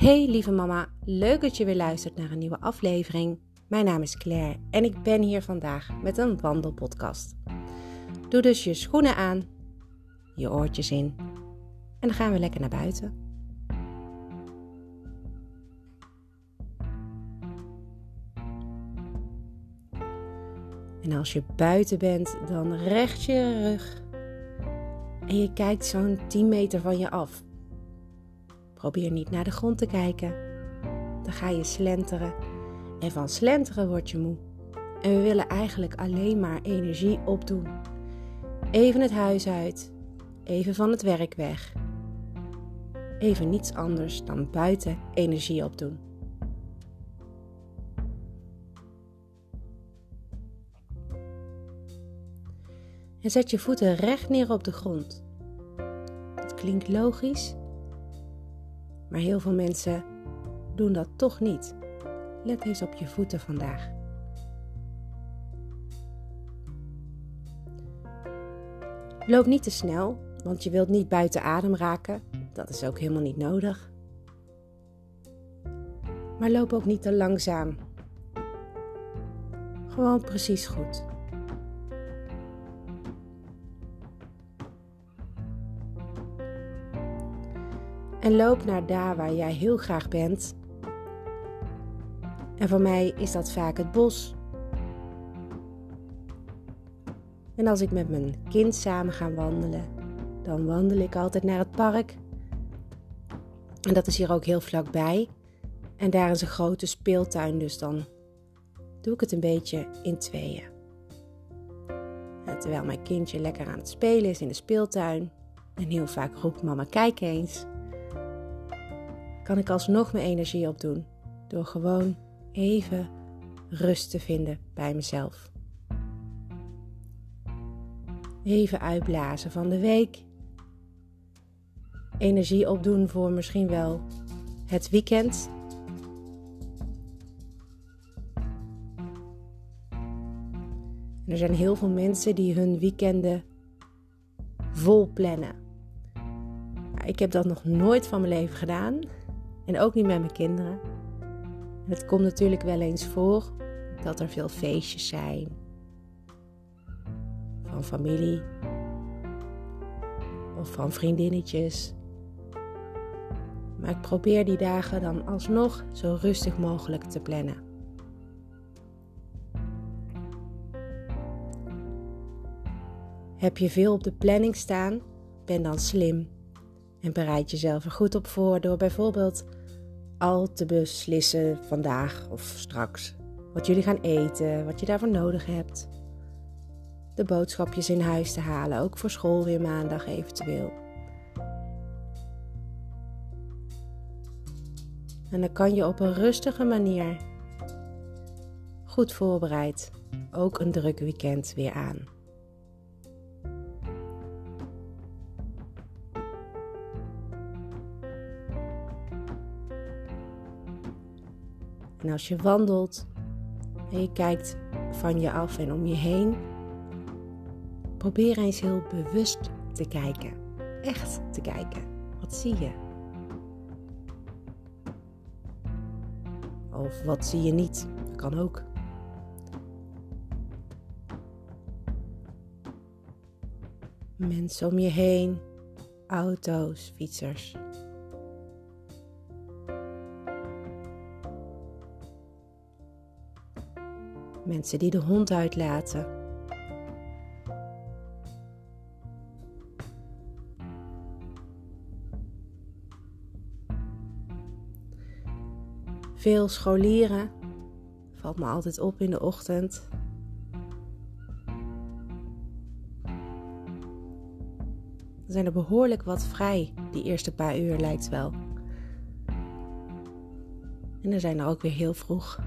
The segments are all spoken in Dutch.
Hey lieve mama, leuk dat je weer luistert naar een nieuwe aflevering. Mijn naam is Claire en ik ben hier vandaag met een wandelpodcast. Doe dus je schoenen aan, je oortjes in en dan gaan we lekker naar buiten. En als je buiten bent, dan recht je rug en je kijkt zo'n 10 meter van je af. Probeer niet naar de grond te kijken. Dan ga je slenteren. En van slenteren word je moe. En we willen eigenlijk alleen maar energie opdoen. Even het huis uit. Even van het werk weg. Even niets anders dan buiten energie opdoen. En zet je voeten recht neer op de grond. Dat klinkt logisch, maar heel veel mensen doen dat toch niet. Let eens op je voeten vandaag. Loop niet te snel, want je wilt niet buiten adem raken. Dat is ook helemaal niet nodig. Maar loop ook niet te langzaam. Gewoon precies goed. En loop naar daar waar jij heel graag bent. En voor mij is dat vaak het bos. En als ik met mijn kind samen ga wandelen, dan wandel ik altijd naar het park. En dat is hier ook heel vlakbij. En daar is een grote speeltuin, dus dan doe ik het een beetje in tweeën. Terwijl mijn kindje lekker aan het spelen is in de speeltuin. En heel vaak roept mama, kijk eens kan ik alsnog mijn energie opdoen door gewoon even rust te vinden bij mezelf. Even uitblazen van de week. Energie opdoen voor misschien wel het weekend. er zijn heel veel mensen die hun weekenden vol plannen. Ik heb dat nog nooit van mijn leven gedaan. En ook niet met mijn kinderen. het komt natuurlijk wel eens voor dat er veel feestjes zijn. Van familie. Of van vriendinnetjes. Maar ik probeer die dagen dan alsnog zo rustig mogelijk te plannen. Heb je veel op de planning staan? Ben dan slim en bereid jezelf er goed op voor door bijvoorbeeld al te beslissen vandaag of straks wat jullie gaan eten, wat je daarvoor nodig hebt. De boodschapjes in huis te halen, ook voor school weer maandag eventueel. En dan kan je op een rustige manier, goed voorbereid, ook een druk weekend weer aan. En als je wandelt en je kijkt van je af en om je heen, probeer eens heel bewust te kijken. Echt te kijken. Wat zie je? Of wat zie je niet? Dat kan ook. Mensen om je heen, auto's, fietsers. Mensen die de hond uitlaten. Veel scholieren valt me altijd op in de ochtend. Er zijn er behoorlijk wat vrij, die eerste paar uur lijkt wel. En er zijn er ook weer heel vroeg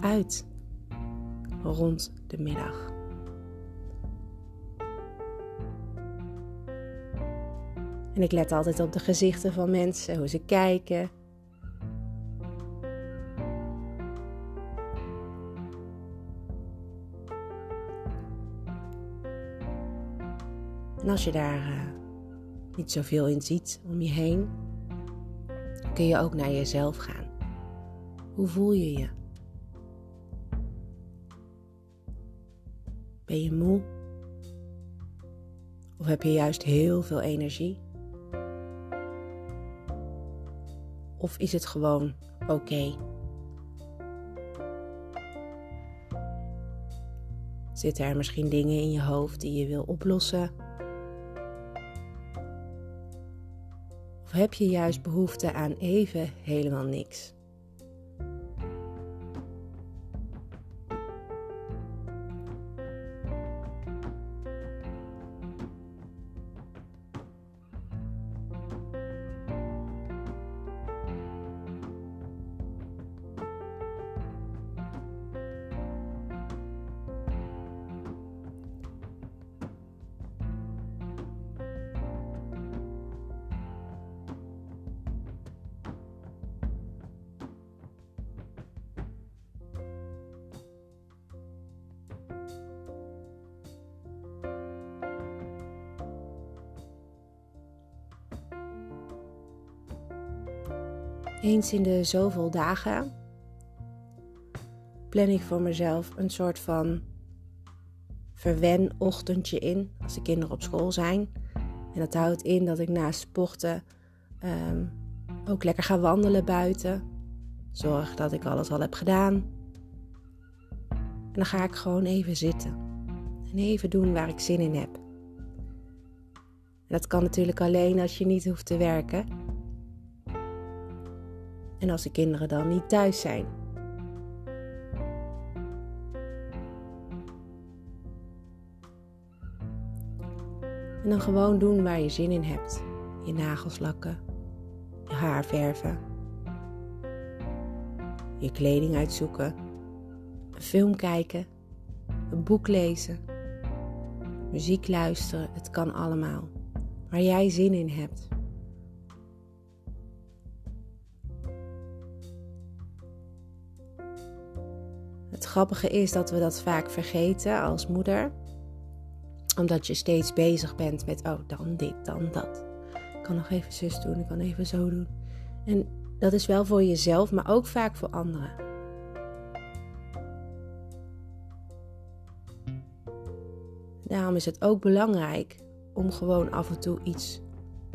uit rond de middag. En ik let altijd op de gezichten van mensen, hoe ze kijken. En als je daar uh, niet zoveel in ziet om je heen, kun je ook naar jezelf gaan. Hoe voel je je? Ben je moe? Of heb je juist heel veel energie? Of is het gewoon oké? Zitten er misschien dingen in je hoofd die je wil oplossen? Of heb je juist behoefte aan even helemaal niks? Eens in de zoveel dagen plan ik voor mezelf een soort van verwen-ochtendje in als de kinderen op school zijn. En dat houdt in dat ik naast sporten ehm, ook lekker ga wandelen buiten. Zorg dat ik alles al heb gedaan. En dan ga ik gewoon even zitten. En even doen waar ik zin in heb. Dat kan natuurlijk alleen als je niet hoeft te werken. En als de kinderen dan niet thuis zijn. En dan gewoon doen waar je zin in hebt. Je nagels lakken, je haar verven, je kleding uitzoeken, een film kijken, een boek lezen, muziek luisteren. Het kan allemaal. Waar jij zin in hebt. Het grappige is dat we dat vaak vergeten als moeder. Omdat je steeds bezig bent met, oh, dan dit, dan dat. Ik kan nog even zus doen, ik kan even zo doen. En dat is wel voor jezelf, maar ook vaak voor anderen. Daarom is het ook belangrijk om gewoon af en toe iets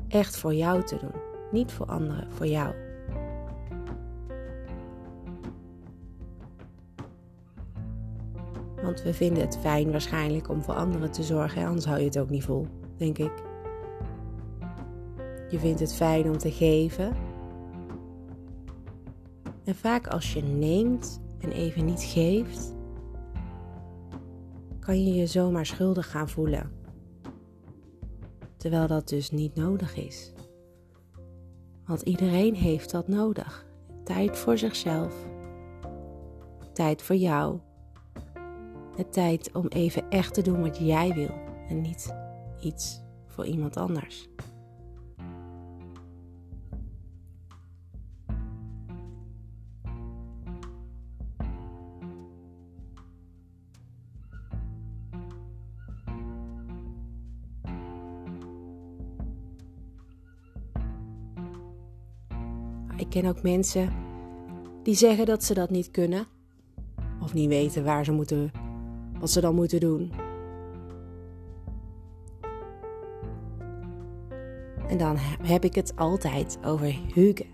echt voor jou te doen. Niet voor anderen, voor jou. Want we vinden het fijn waarschijnlijk om voor anderen te zorgen, anders hou je het ook niet vol, denk ik. Je vindt het fijn om te geven. En vaak als je neemt en even niet geeft, kan je je zomaar schuldig gaan voelen. Terwijl dat dus niet nodig is. Want iedereen heeft dat nodig. Tijd voor zichzelf. Tijd voor jou het tijd om even echt te doen wat jij wil en niet iets voor iemand anders. Ik ken ook mensen die zeggen dat ze dat niet kunnen of niet weten waar ze moeten wat ze dan moeten doen. En dan heb ik het altijd over Huge.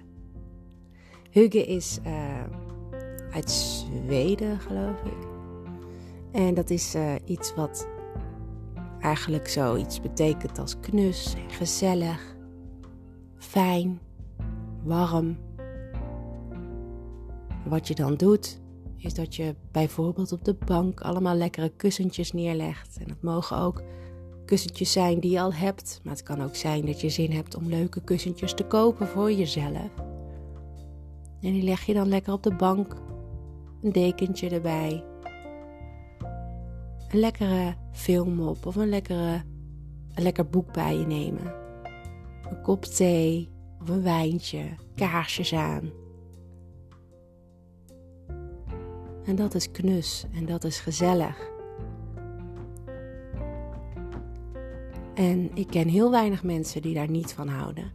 Huge is uh, uit Zweden, geloof ik. En dat is uh, iets wat eigenlijk zoiets betekent als knus, gezellig, fijn, warm. Wat je dan doet, is dat je bijvoorbeeld op de bank allemaal lekkere kussentjes neerlegt. En het mogen ook kussentjes zijn die je al hebt, maar het kan ook zijn dat je zin hebt om leuke kussentjes te kopen voor jezelf. En die leg je dan lekker op de bank, een dekentje erbij, een lekkere film op of een, lekkere, een lekker boek bij je nemen. Een kop thee of een wijntje, kaarsjes aan. En dat is knus en dat is gezellig. En ik ken heel weinig mensen die daar niet van houden.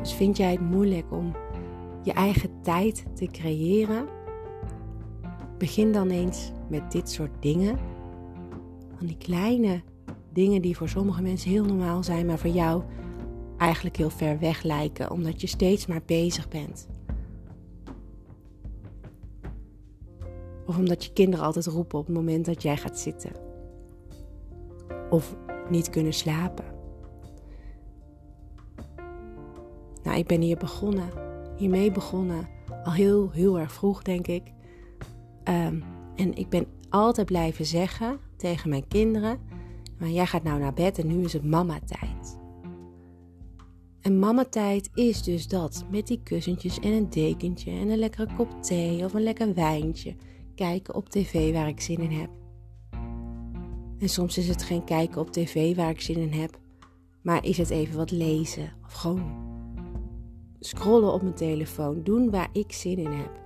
Dus vind jij het moeilijk om je eigen tijd te creëren? Begin dan eens met dit soort dingen. Van die kleine dingen die voor sommige mensen heel normaal zijn, maar voor jou eigenlijk heel ver weg lijken, omdat je steeds maar bezig bent. Of omdat je kinderen altijd roepen op het moment dat jij gaat zitten. Of niet kunnen slapen. Nou, ik ben hier begonnen, hiermee begonnen, al heel, heel erg vroeg, denk ik. Ehm, en ik ben altijd blijven zeggen tegen mijn kinderen: maar jij gaat nou naar bed en nu is het mama-tijd. En mama-tijd is dus dat, met die kussentjes en een dekentje en een lekkere kop thee of een lekker wijntje. Kijken op tv waar ik zin in heb. En soms is het geen kijken op tv waar ik zin in heb, maar is het even wat lezen of gewoon scrollen op mijn telefoon, doen waar ik zin in heb.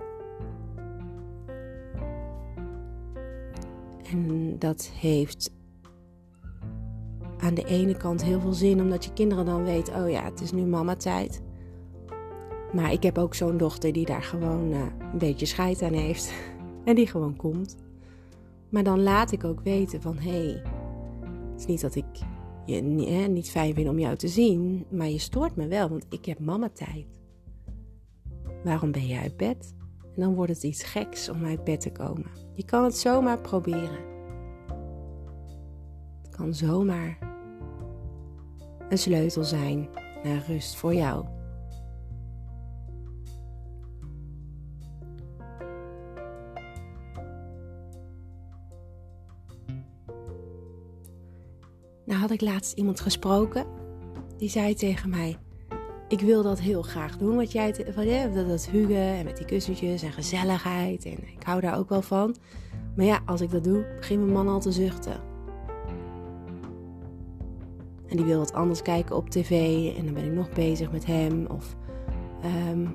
En dat heeft aan de ene kant heel veel zin, omdat je kinderen dan weten: oh ja, het is nu mama tijd. Maar ik heb ook zo'n dochter die daar gewoon uh, een beetje scheid aan heeft. En die gewoon komt. Maar dan laat ik ook weten van hé, hey, het is niet dat ik je niet fijn vind om jou te zien, maar je stoort me wel, want ik heb mama tijd. Waarom ben je uit bed? En dan wordt het iets geks om uit bed te komen. Je kan het zomaar proberen. Het kan zomaar een sleutel zijn naar rust voor jou. Nou had ik laatst iemand gesproken. Die zei tegen mij: Ik wil dat heel graag doen. Wat jij, van, ja, dat, dat hugen en met die kussentjes en gezelligheid. En ik hou daar ook wel van. Maar ja, als ik dat doe, begint mijn man al te zuchten. En die wil wat anders kijken op tv. En dan ben ik nog bezig met hem. Of ehm,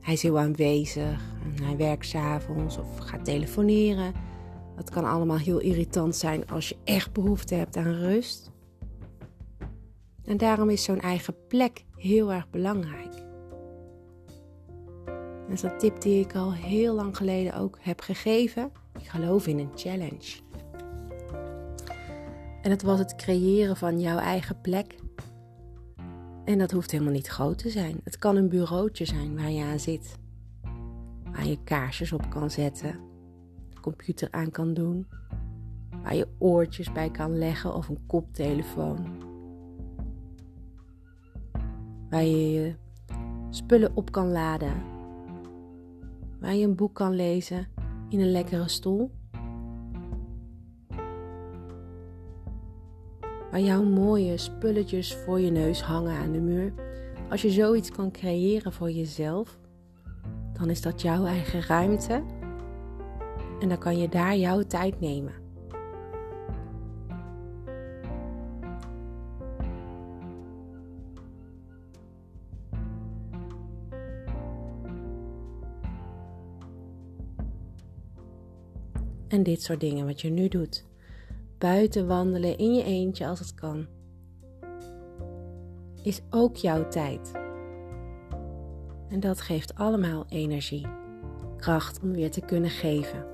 hij is heel aanwezig. En hij werkt s'avonds of gaat telefoneren. Dat kan allemaal heel irritant zijn als je echt behoefte hebt aan rust. En daarom is zo'n eigen plek heel erg belangrijk. Dat is een tip die ik al heel lang geleden ook heb gegeven. Ik geloof in een challenge. En dat was het creëren van jouw eigen plek. En dat hoeft helemaal niet groot te zijn. Het kan een bureautje zijn waar je aan zit. Waar je kaarsjes op kan zetten. Computer aan kan doen. Waar je oortjes bij kan leggen of een koptelefoon. Waar je je spullen op kan laden. Waar je een boek kan lezen in een lekkere stoel. waar jouw mooie spulletjes voor je neus hangen aan de muur. Als je zoiets kan creëren voor jezelf, dan is dat jouw eigen ruimte. En dan kan je daar jouw tijd nemen. En dit soort dingen wat je nu doet buiten wandelen in je eentje als het kan, is ook jouw tijd. En dat geeft allemaal energie, kracht om weer te kunnen geven.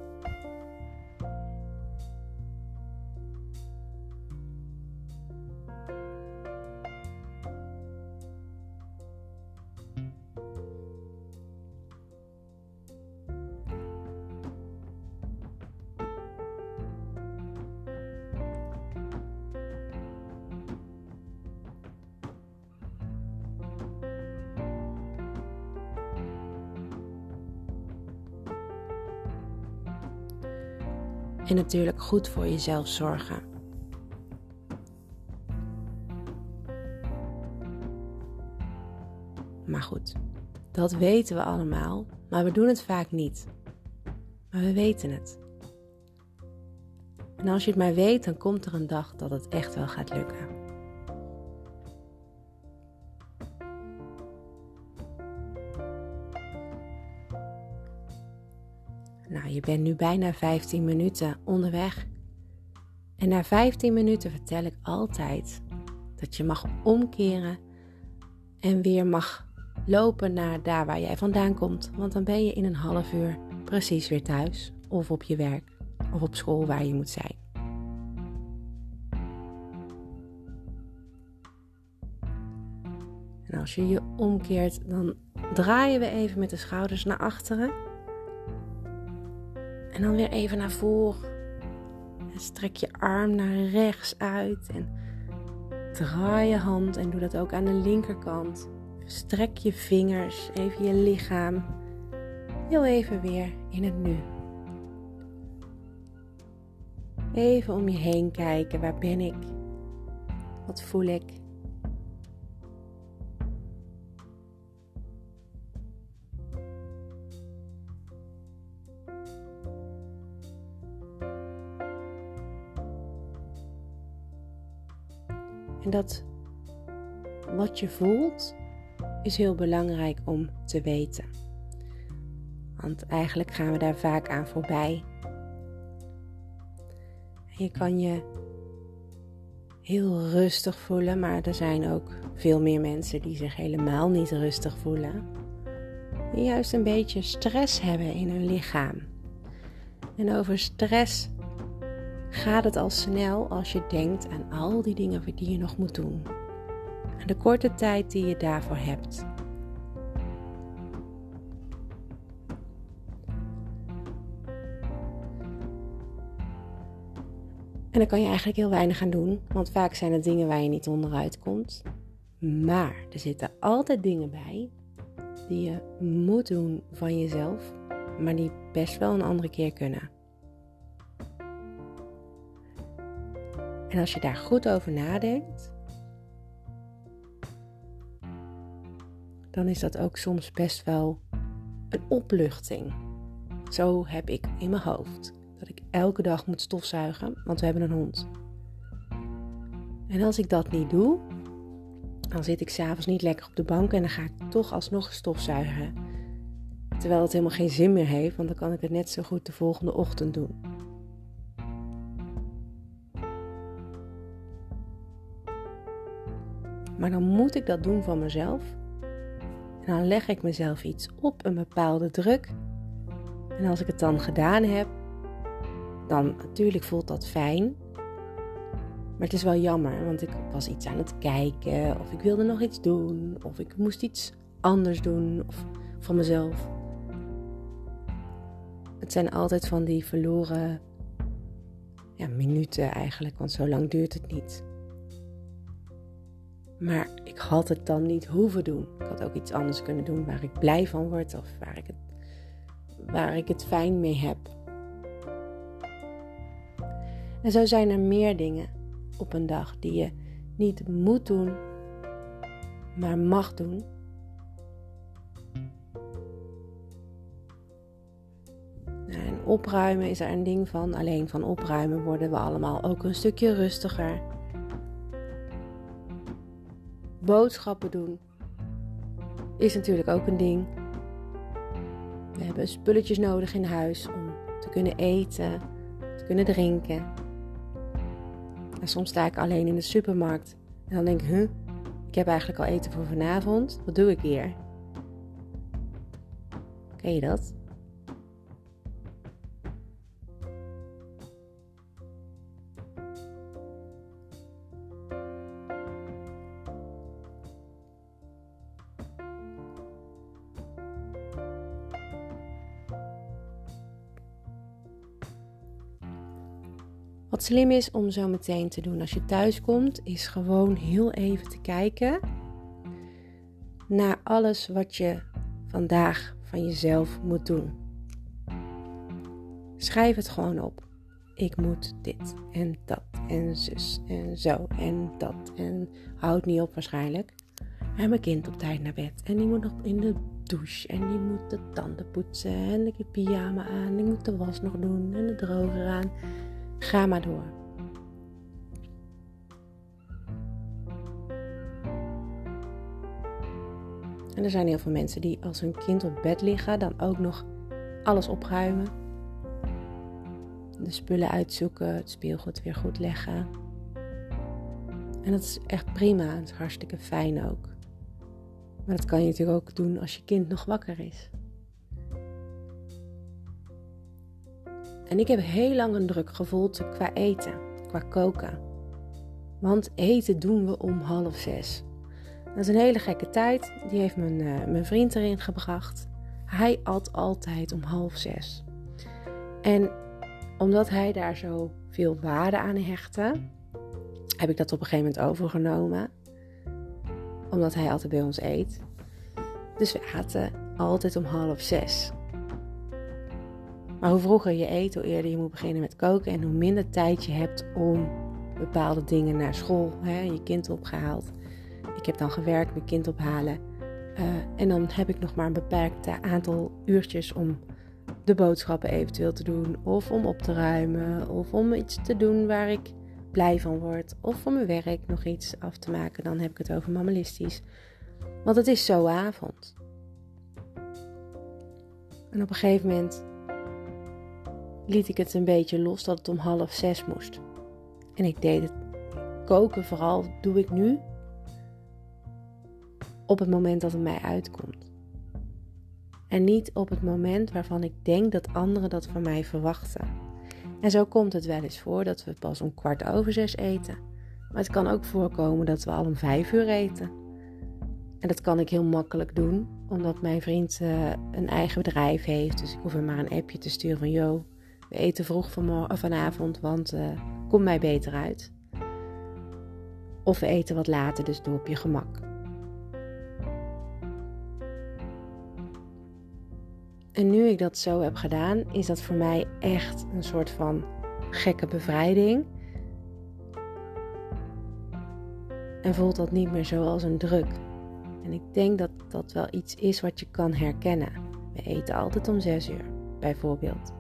Natuurlijk goed voor jezelf zorgen. Maar goed, dat weten we allemaal, maar we doen het vaak niet. Maar we weten het. En als je het maar weet, dan komt er een dag dat het echt wel gaat lukken. Nou, je bent nu bijna 15 minuten onderweg. En na 15 minuten vertel ik altijd dat je mag omkeren En weer mag lopen naar daar waar jij vandaan komt. Want dan ben je in een half uur precies weer thuis. Of op je werk. Of op school waar je moet zijn. En als je je omkeert, dan draaien we even met de schouders naar achteren. En dan weer even naar voren. En strek je arm naar rechts uit. En draai je hand en doe dat ook aan de linkerkant. Strek je vingers, even je lichaam. Heel even weer in het nu. Even om je heen kijken. Waar ben ik? Wat voel ik? En dat wat je voelt is heel belangrijk om te weten. Want eigenlijk gaan we daar vaak aan voorbij. je kan je heel rustig voelen, maar er zijn ook veel meer mensen die zich helemaal niet rustig voelen. Die juist een beetje stress hebben in hun lichaam. En over stress gaat het al snel als je denkt aan al die dingen die je nog moet doen. En de korte tijd die je daarvoor hebt. En dan kan je eigenlijk heel weinig aan doen, want vaak zijn het dingen waar je niet onderuit komt. Maar er zitten altijd dingen bij die je moet doen van jezelf, maar die best wel een andere keer kunnen. En als je daar goed over nadenkt, dan is dat ook soms best wel een opluchting. Zo heb ik in mijn hoofd dat ik elke dag moet stofzuigen, want we hebben een hond. En als ik dat niet doe, dan zit ik s'avonds niet lekker op de bank en dan ga ik toch alsnog stofzuigen. Terwijl het helemaal geen zin meer heeft, want dan kan ik het net zo goed de volgende ochtend doen. Maar dan moet ik dat doen van mezelf. En dan leg ik mezelf iets op, een bepaalde druk. En als ik het dan gedaan heb, dan natuurlijk voelt dat fijn. Maar het is wel jammer, want ik was iets aan het kijken, of ik wilde nog iets doen, of ik moest iets anders doen, of van mezelf. Het zijn altijd van die verloren ja, minuten eigenlijk, want zo lang duurt het niet. Maar ik had het dan niet hoeven doen. Ik had ook iets anders kunnen doen waar ik blij van word of waar ik het, waar ik het fijn mee heb. En zo zijn er meer dingen op een dag die je niet moet doen, maar mag doen. En opruimen is er een ding van. Alleen van opruimen worden we allemaal ook een stukje rustiger boodschappen doen is natuurlijk ook een ding. We hebben spulletjes nodig in huis om te kunnen eten, te kunnen drinken. En soms sta ik alleen in de supermarkt en dan denk ik, huh, ik heb eigenlijk al eten voor vanavond. Wat doe ik hier? Ken je dat? Wat slim is om zo meteen te doen als je thuis komt, is gewoon heel even te kijken naar alles wat je vandaag van jezelf moet doen. Schrijf het gewoon op. Ik moet dit en dat en zus en zo en dat en houd niet op waarschijnlijk. En mijn kind op tijd naar bed en die moet nog in de douche en die moet de tanden poetsen en ik heb pyjama aan en ik moet de was nog doen en de droger aan. Ga maar door. En er zijn heel veel mensen die als hun kind op bed liggen, dan ook nog alles opruimen. De spullen uitzoeken, het speelgoed weer goed leggen. En dat is echt prima, het is hartstikke fijn ook. Maar dat kan je natuurlijk ook doen als je kind nog wakker is. En ik heb heel lang een druk gevoeld qua eten, qua koken. Want eten doen we om half zes. Dat is een hele gekke tijd. Die heeft mijn, uh, mijn vriend erin gebracht. Hij at altijd om half zes. En omdat hij daar zo veel waarde aan hechtte, heb ik dat op een gegeven moment overgenomen. Omdat hij altijd bij ons eet. Dus we aten altijd om half zes. Maar hoe vroeger je eet, hoe eerder je moet beginnen met koken en hoe minder tijd je hebt om bepaalde dingen naar school, hè, je kind opgehaald. Ik heb dan gewerkt, mijn kind ophalen. Uh, en dan heb ik nog maar een beperkt aantal uurtjes om de boodschappen eventueel te doen, of om op te ruimen, of om iets te doen waar ik blij van word, of voor mijn werk nog iets af te maken. Dan heb ik het over mammalistisch. Want het is zo avond. En op een gegeven moment liet ik het een beetje los dat het om half zes moest. En ik deed het koken vooral, doe ik nu op het moment dat het mij uitkomt. En niet op het moment waarvan ik denk dat anderen dat van mij verwachten. En zo komt het wel eens voor dat we pas om kwart over zes eten. Maar het kan ook voorkomen dat we al om vijf uur eten. En dat kan ik heel makkelijk doen, omdat mijn vriend uh, een eigen bedrijf heeft. Dus ik hoef hem maar een appje te sturen van: Yo, we eten vroeg vanavond, want uh, komt mij beter uit. Of we eten wat later, dus doe op je gemak. En nu ik dat zo heb gedaan, is dat voor mij echt een soort van gekke bevrijding. En voelt dat niet meer zo als een druk. En ik denk dat dat wel iets is wat je kan herkennen. We eten altijd om zes uur, bijvoorbeeld.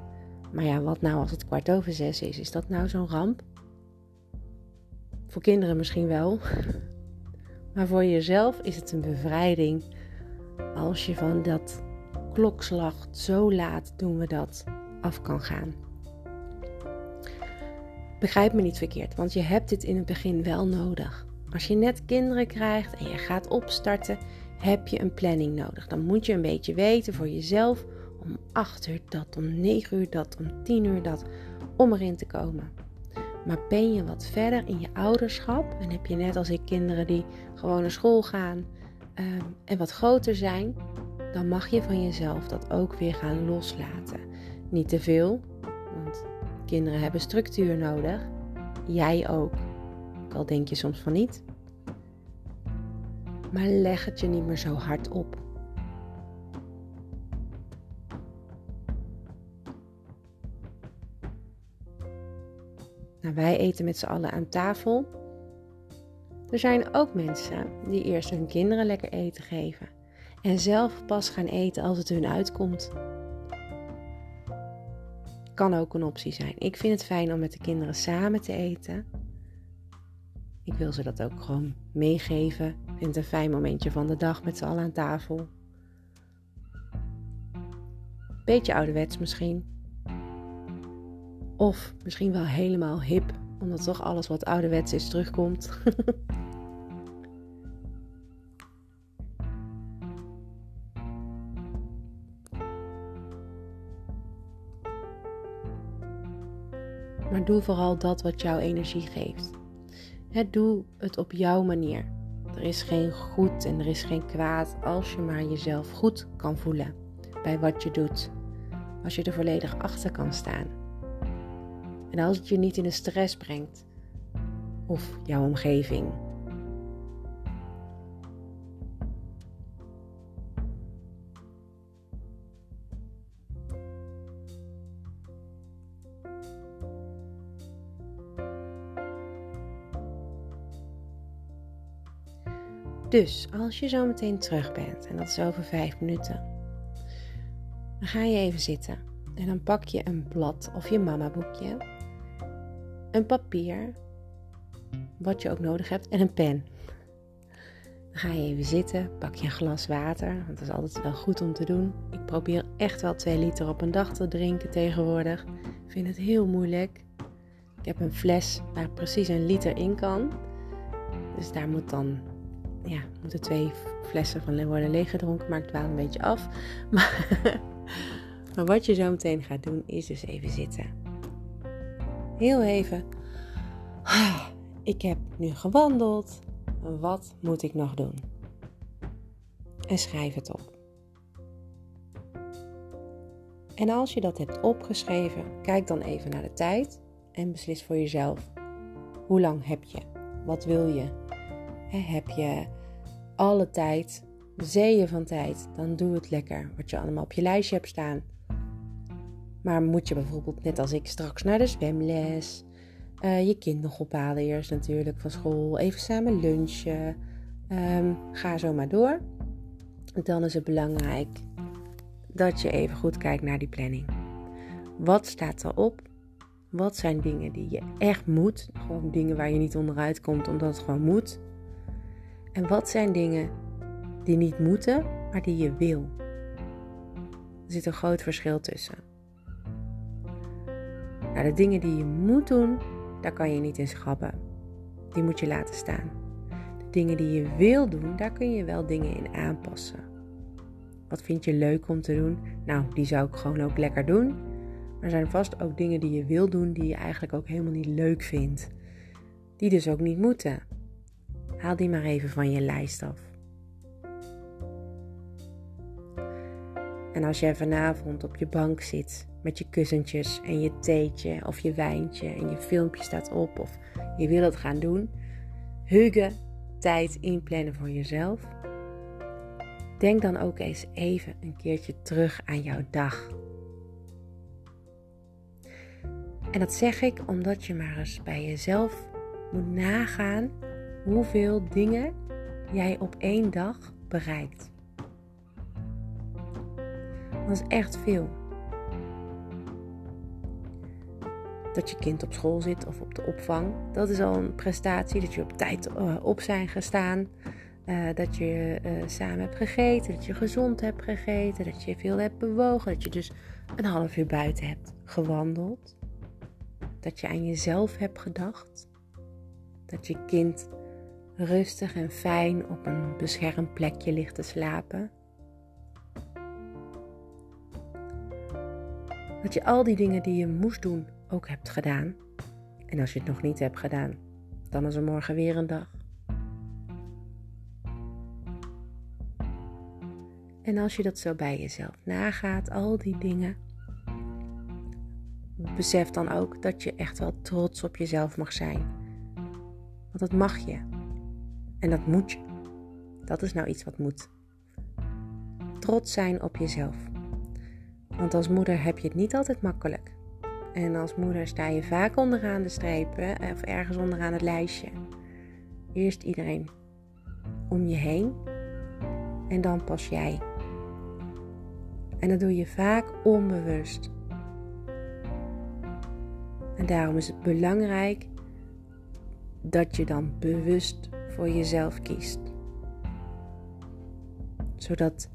Maar ja, wat nou als het kwart over zes is? Is dat nou zo'n ramp? Voor kinderen misschien wel. Maar voor jezelf is het een bevrijding als je van dat klokslag zo laat doen we dat af kan gaan. Begrijp me niet verkeerd, want je hebt dit in het begin wel nodig. Als je net kinderen krijgt en je gaat opstarten, heb je een planning nodig. Dan moet je een beetje weten voor jezelf om 8 uur dat, om 9 uur dat, om 10 uur dat, om erin te komen. Maar ben je wat verder in je ouderschap en heb je net als ik kinderen die gewoon naar school gaan um, en wat groter zijn, dan mag je van jezelf dat ook weer gaan loslaten. Niet te veel, want kinderen hebben structuur nodig. Jij ook. Ook al denk je soms van niet. Maar leg het je niet meer zo hard op. Nou, wij eten met z'n allen aan tafel. Er zijn ook mensen die eerst hun kinderen lekker eten geven en zelf pas gaan eten als het hun uitkomt. Kan ook een optie zijn. Ik vind het fijn om met de kinderen samen te eten. Ik wil ze dat ook gewoon meegeven. Ik vind het een fijn momentje van de dag met z'n allen aan tafel. Beetje ouderwets misschien. Of misschien wel helemaal hip, omdat toch alles wat ouderwets is terugkomt. maar doe vooral dat wat jouw energie geeft. doe het op jouw manier. Er is geen goed en er is geen kwaad als je maar jezelf goed kan voelen bij wat je doet. Als je er volledig achter kan staan. En als het je niet in de stress brengt, of jouw omgeving. Dus als je zo meteen terug bent, en dat is over vijf minuten, dan ga je even zitten. En dan pak je een blad of je mama boekje een papier, wat je ook nodig hebt, en een pen. Dan ga je even zitten, pak je een glas water, want dat is altijd wel goed om te doen. Ik probeer echt wel 2 liter op een dag te drinken tegenwoordig. Ik vind het heel moeilijk. Ik heb een fles waar precies een liter in kan. Dus daar moet dan ja, moeten twee flessen van worden leeggedronken, maar ik dwaal een beetje af. Maar, maar wat je zo meteen gaat doen, is dus even zitten. Heel even. Ik heb nu gewandeld. Wat moet ik nog doen? En schrijf het op. En als je dat hebt opgeschreven, kijk dan even naar de tijd en beslis voor jezelf. Hoe lang heb je? Wat wil je? Heb je alle tijd, zeeën van tijd, dan doe het lekker wat je allemaal op je lijstje hebt staan. Maar moet je bijvoorbeeld, net als ik, straks naar de zwemles, uh, je kind nog ophalen eerst natuurlijk van school, even samen lunchen, um, ga zo maar door. Dan is het belangrijk dat je even goed kijkt naar die planning. Wat staat erop? Wat zijn dingen die je echt moet? Gewoon dingen waar je niet onderuit komt omdat het gewoon moet. En wat zijn dingen die niet moeten, maar die je wil? Er zit een groot verschil tussen. Nou, de dingen die je moet doen, daar kan je niet in schrappen. Die moet je laten staan. De dingen die je wil doen, daar kun je wel dingen in aanpassen. Wat vind je leuk om te doen? Nou, die zou ik gewoon ook lekker doen. Maar er zijn vast ook dingen die je wil doen die je eigenlijk ook helemaal niet leuk vindt. Die dus ook niet moeten. Haal die maar even van je lijst af. En als jij vanavond op je bank zit met je kussentjes en je theetje of je wijntje en je filmpje staat op of je wil het gaan doen, huggen, tijd inplannen voor jezelf. Denk dan ook eens even een keertje terug aan jouw dag. En dat zeg ik omdat je maar eens bij jezelf moet nagaan hoeveel dingen jij op één dag bereikt. Dat is echt veel. Dat je kind op school zit of op de opvang, dat is al een prestatie. Dat je op tijd eh, op zijn gestaan. Uh, dat je uh, samen hebt gegeten, dat je gezond hebt gegeten, dat je veel hebt bewogen, dat je dus een half uur buiten hebt gewandeld. Dat je aan jezelf hebt gedacht. Dat je kind rustig en fijn op een beschermd plekje ligt te slapen. Dat je al die dingen die je moest doen ook hebt gedaan. En als je het nog niet hebt gedaan, dan is er morgen weer een dag. En als je dat zo bij jezelf nagaat, al die dingen, besef dan ook dat je echt wel trots op jezelf mag zijn. Want dat mag je. En dat moet je. Dat is nou iets wat moet. Trots zijn op jezelf. Want als moeder heb je het niet altijd makkelijk. En als moeder sta je vaak onderaan de strepen of ergens onderaan het lijstje. Eerst iedereen om je heen en dan pas jij. En dat doe je vaak onbewust. En daarom is het belangrijk dat je dan bewust voor jezelf kiest. Zodat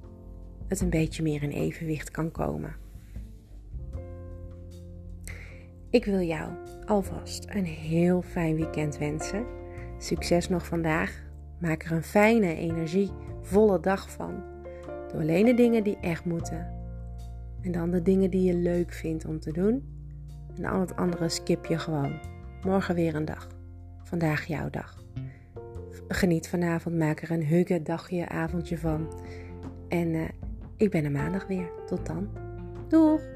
het een beetje meer in evenwicht kan komen. Ik wil jou alvast een heel fijn weekend wensen. Succes nog vandaag. Maak er een fijne, energievolle dag van. Doe alleen de dingen die echt moeten. En dan de dingen die je leuk vindt om te doen. En al het andere skip je gewoon. Morgen weer een dag. Vandaag jouw dag. Geniet vanavond, maak er een hugge dagje, avondje van. En uh, ik ben er maandag weer. Tot dan. Doeg!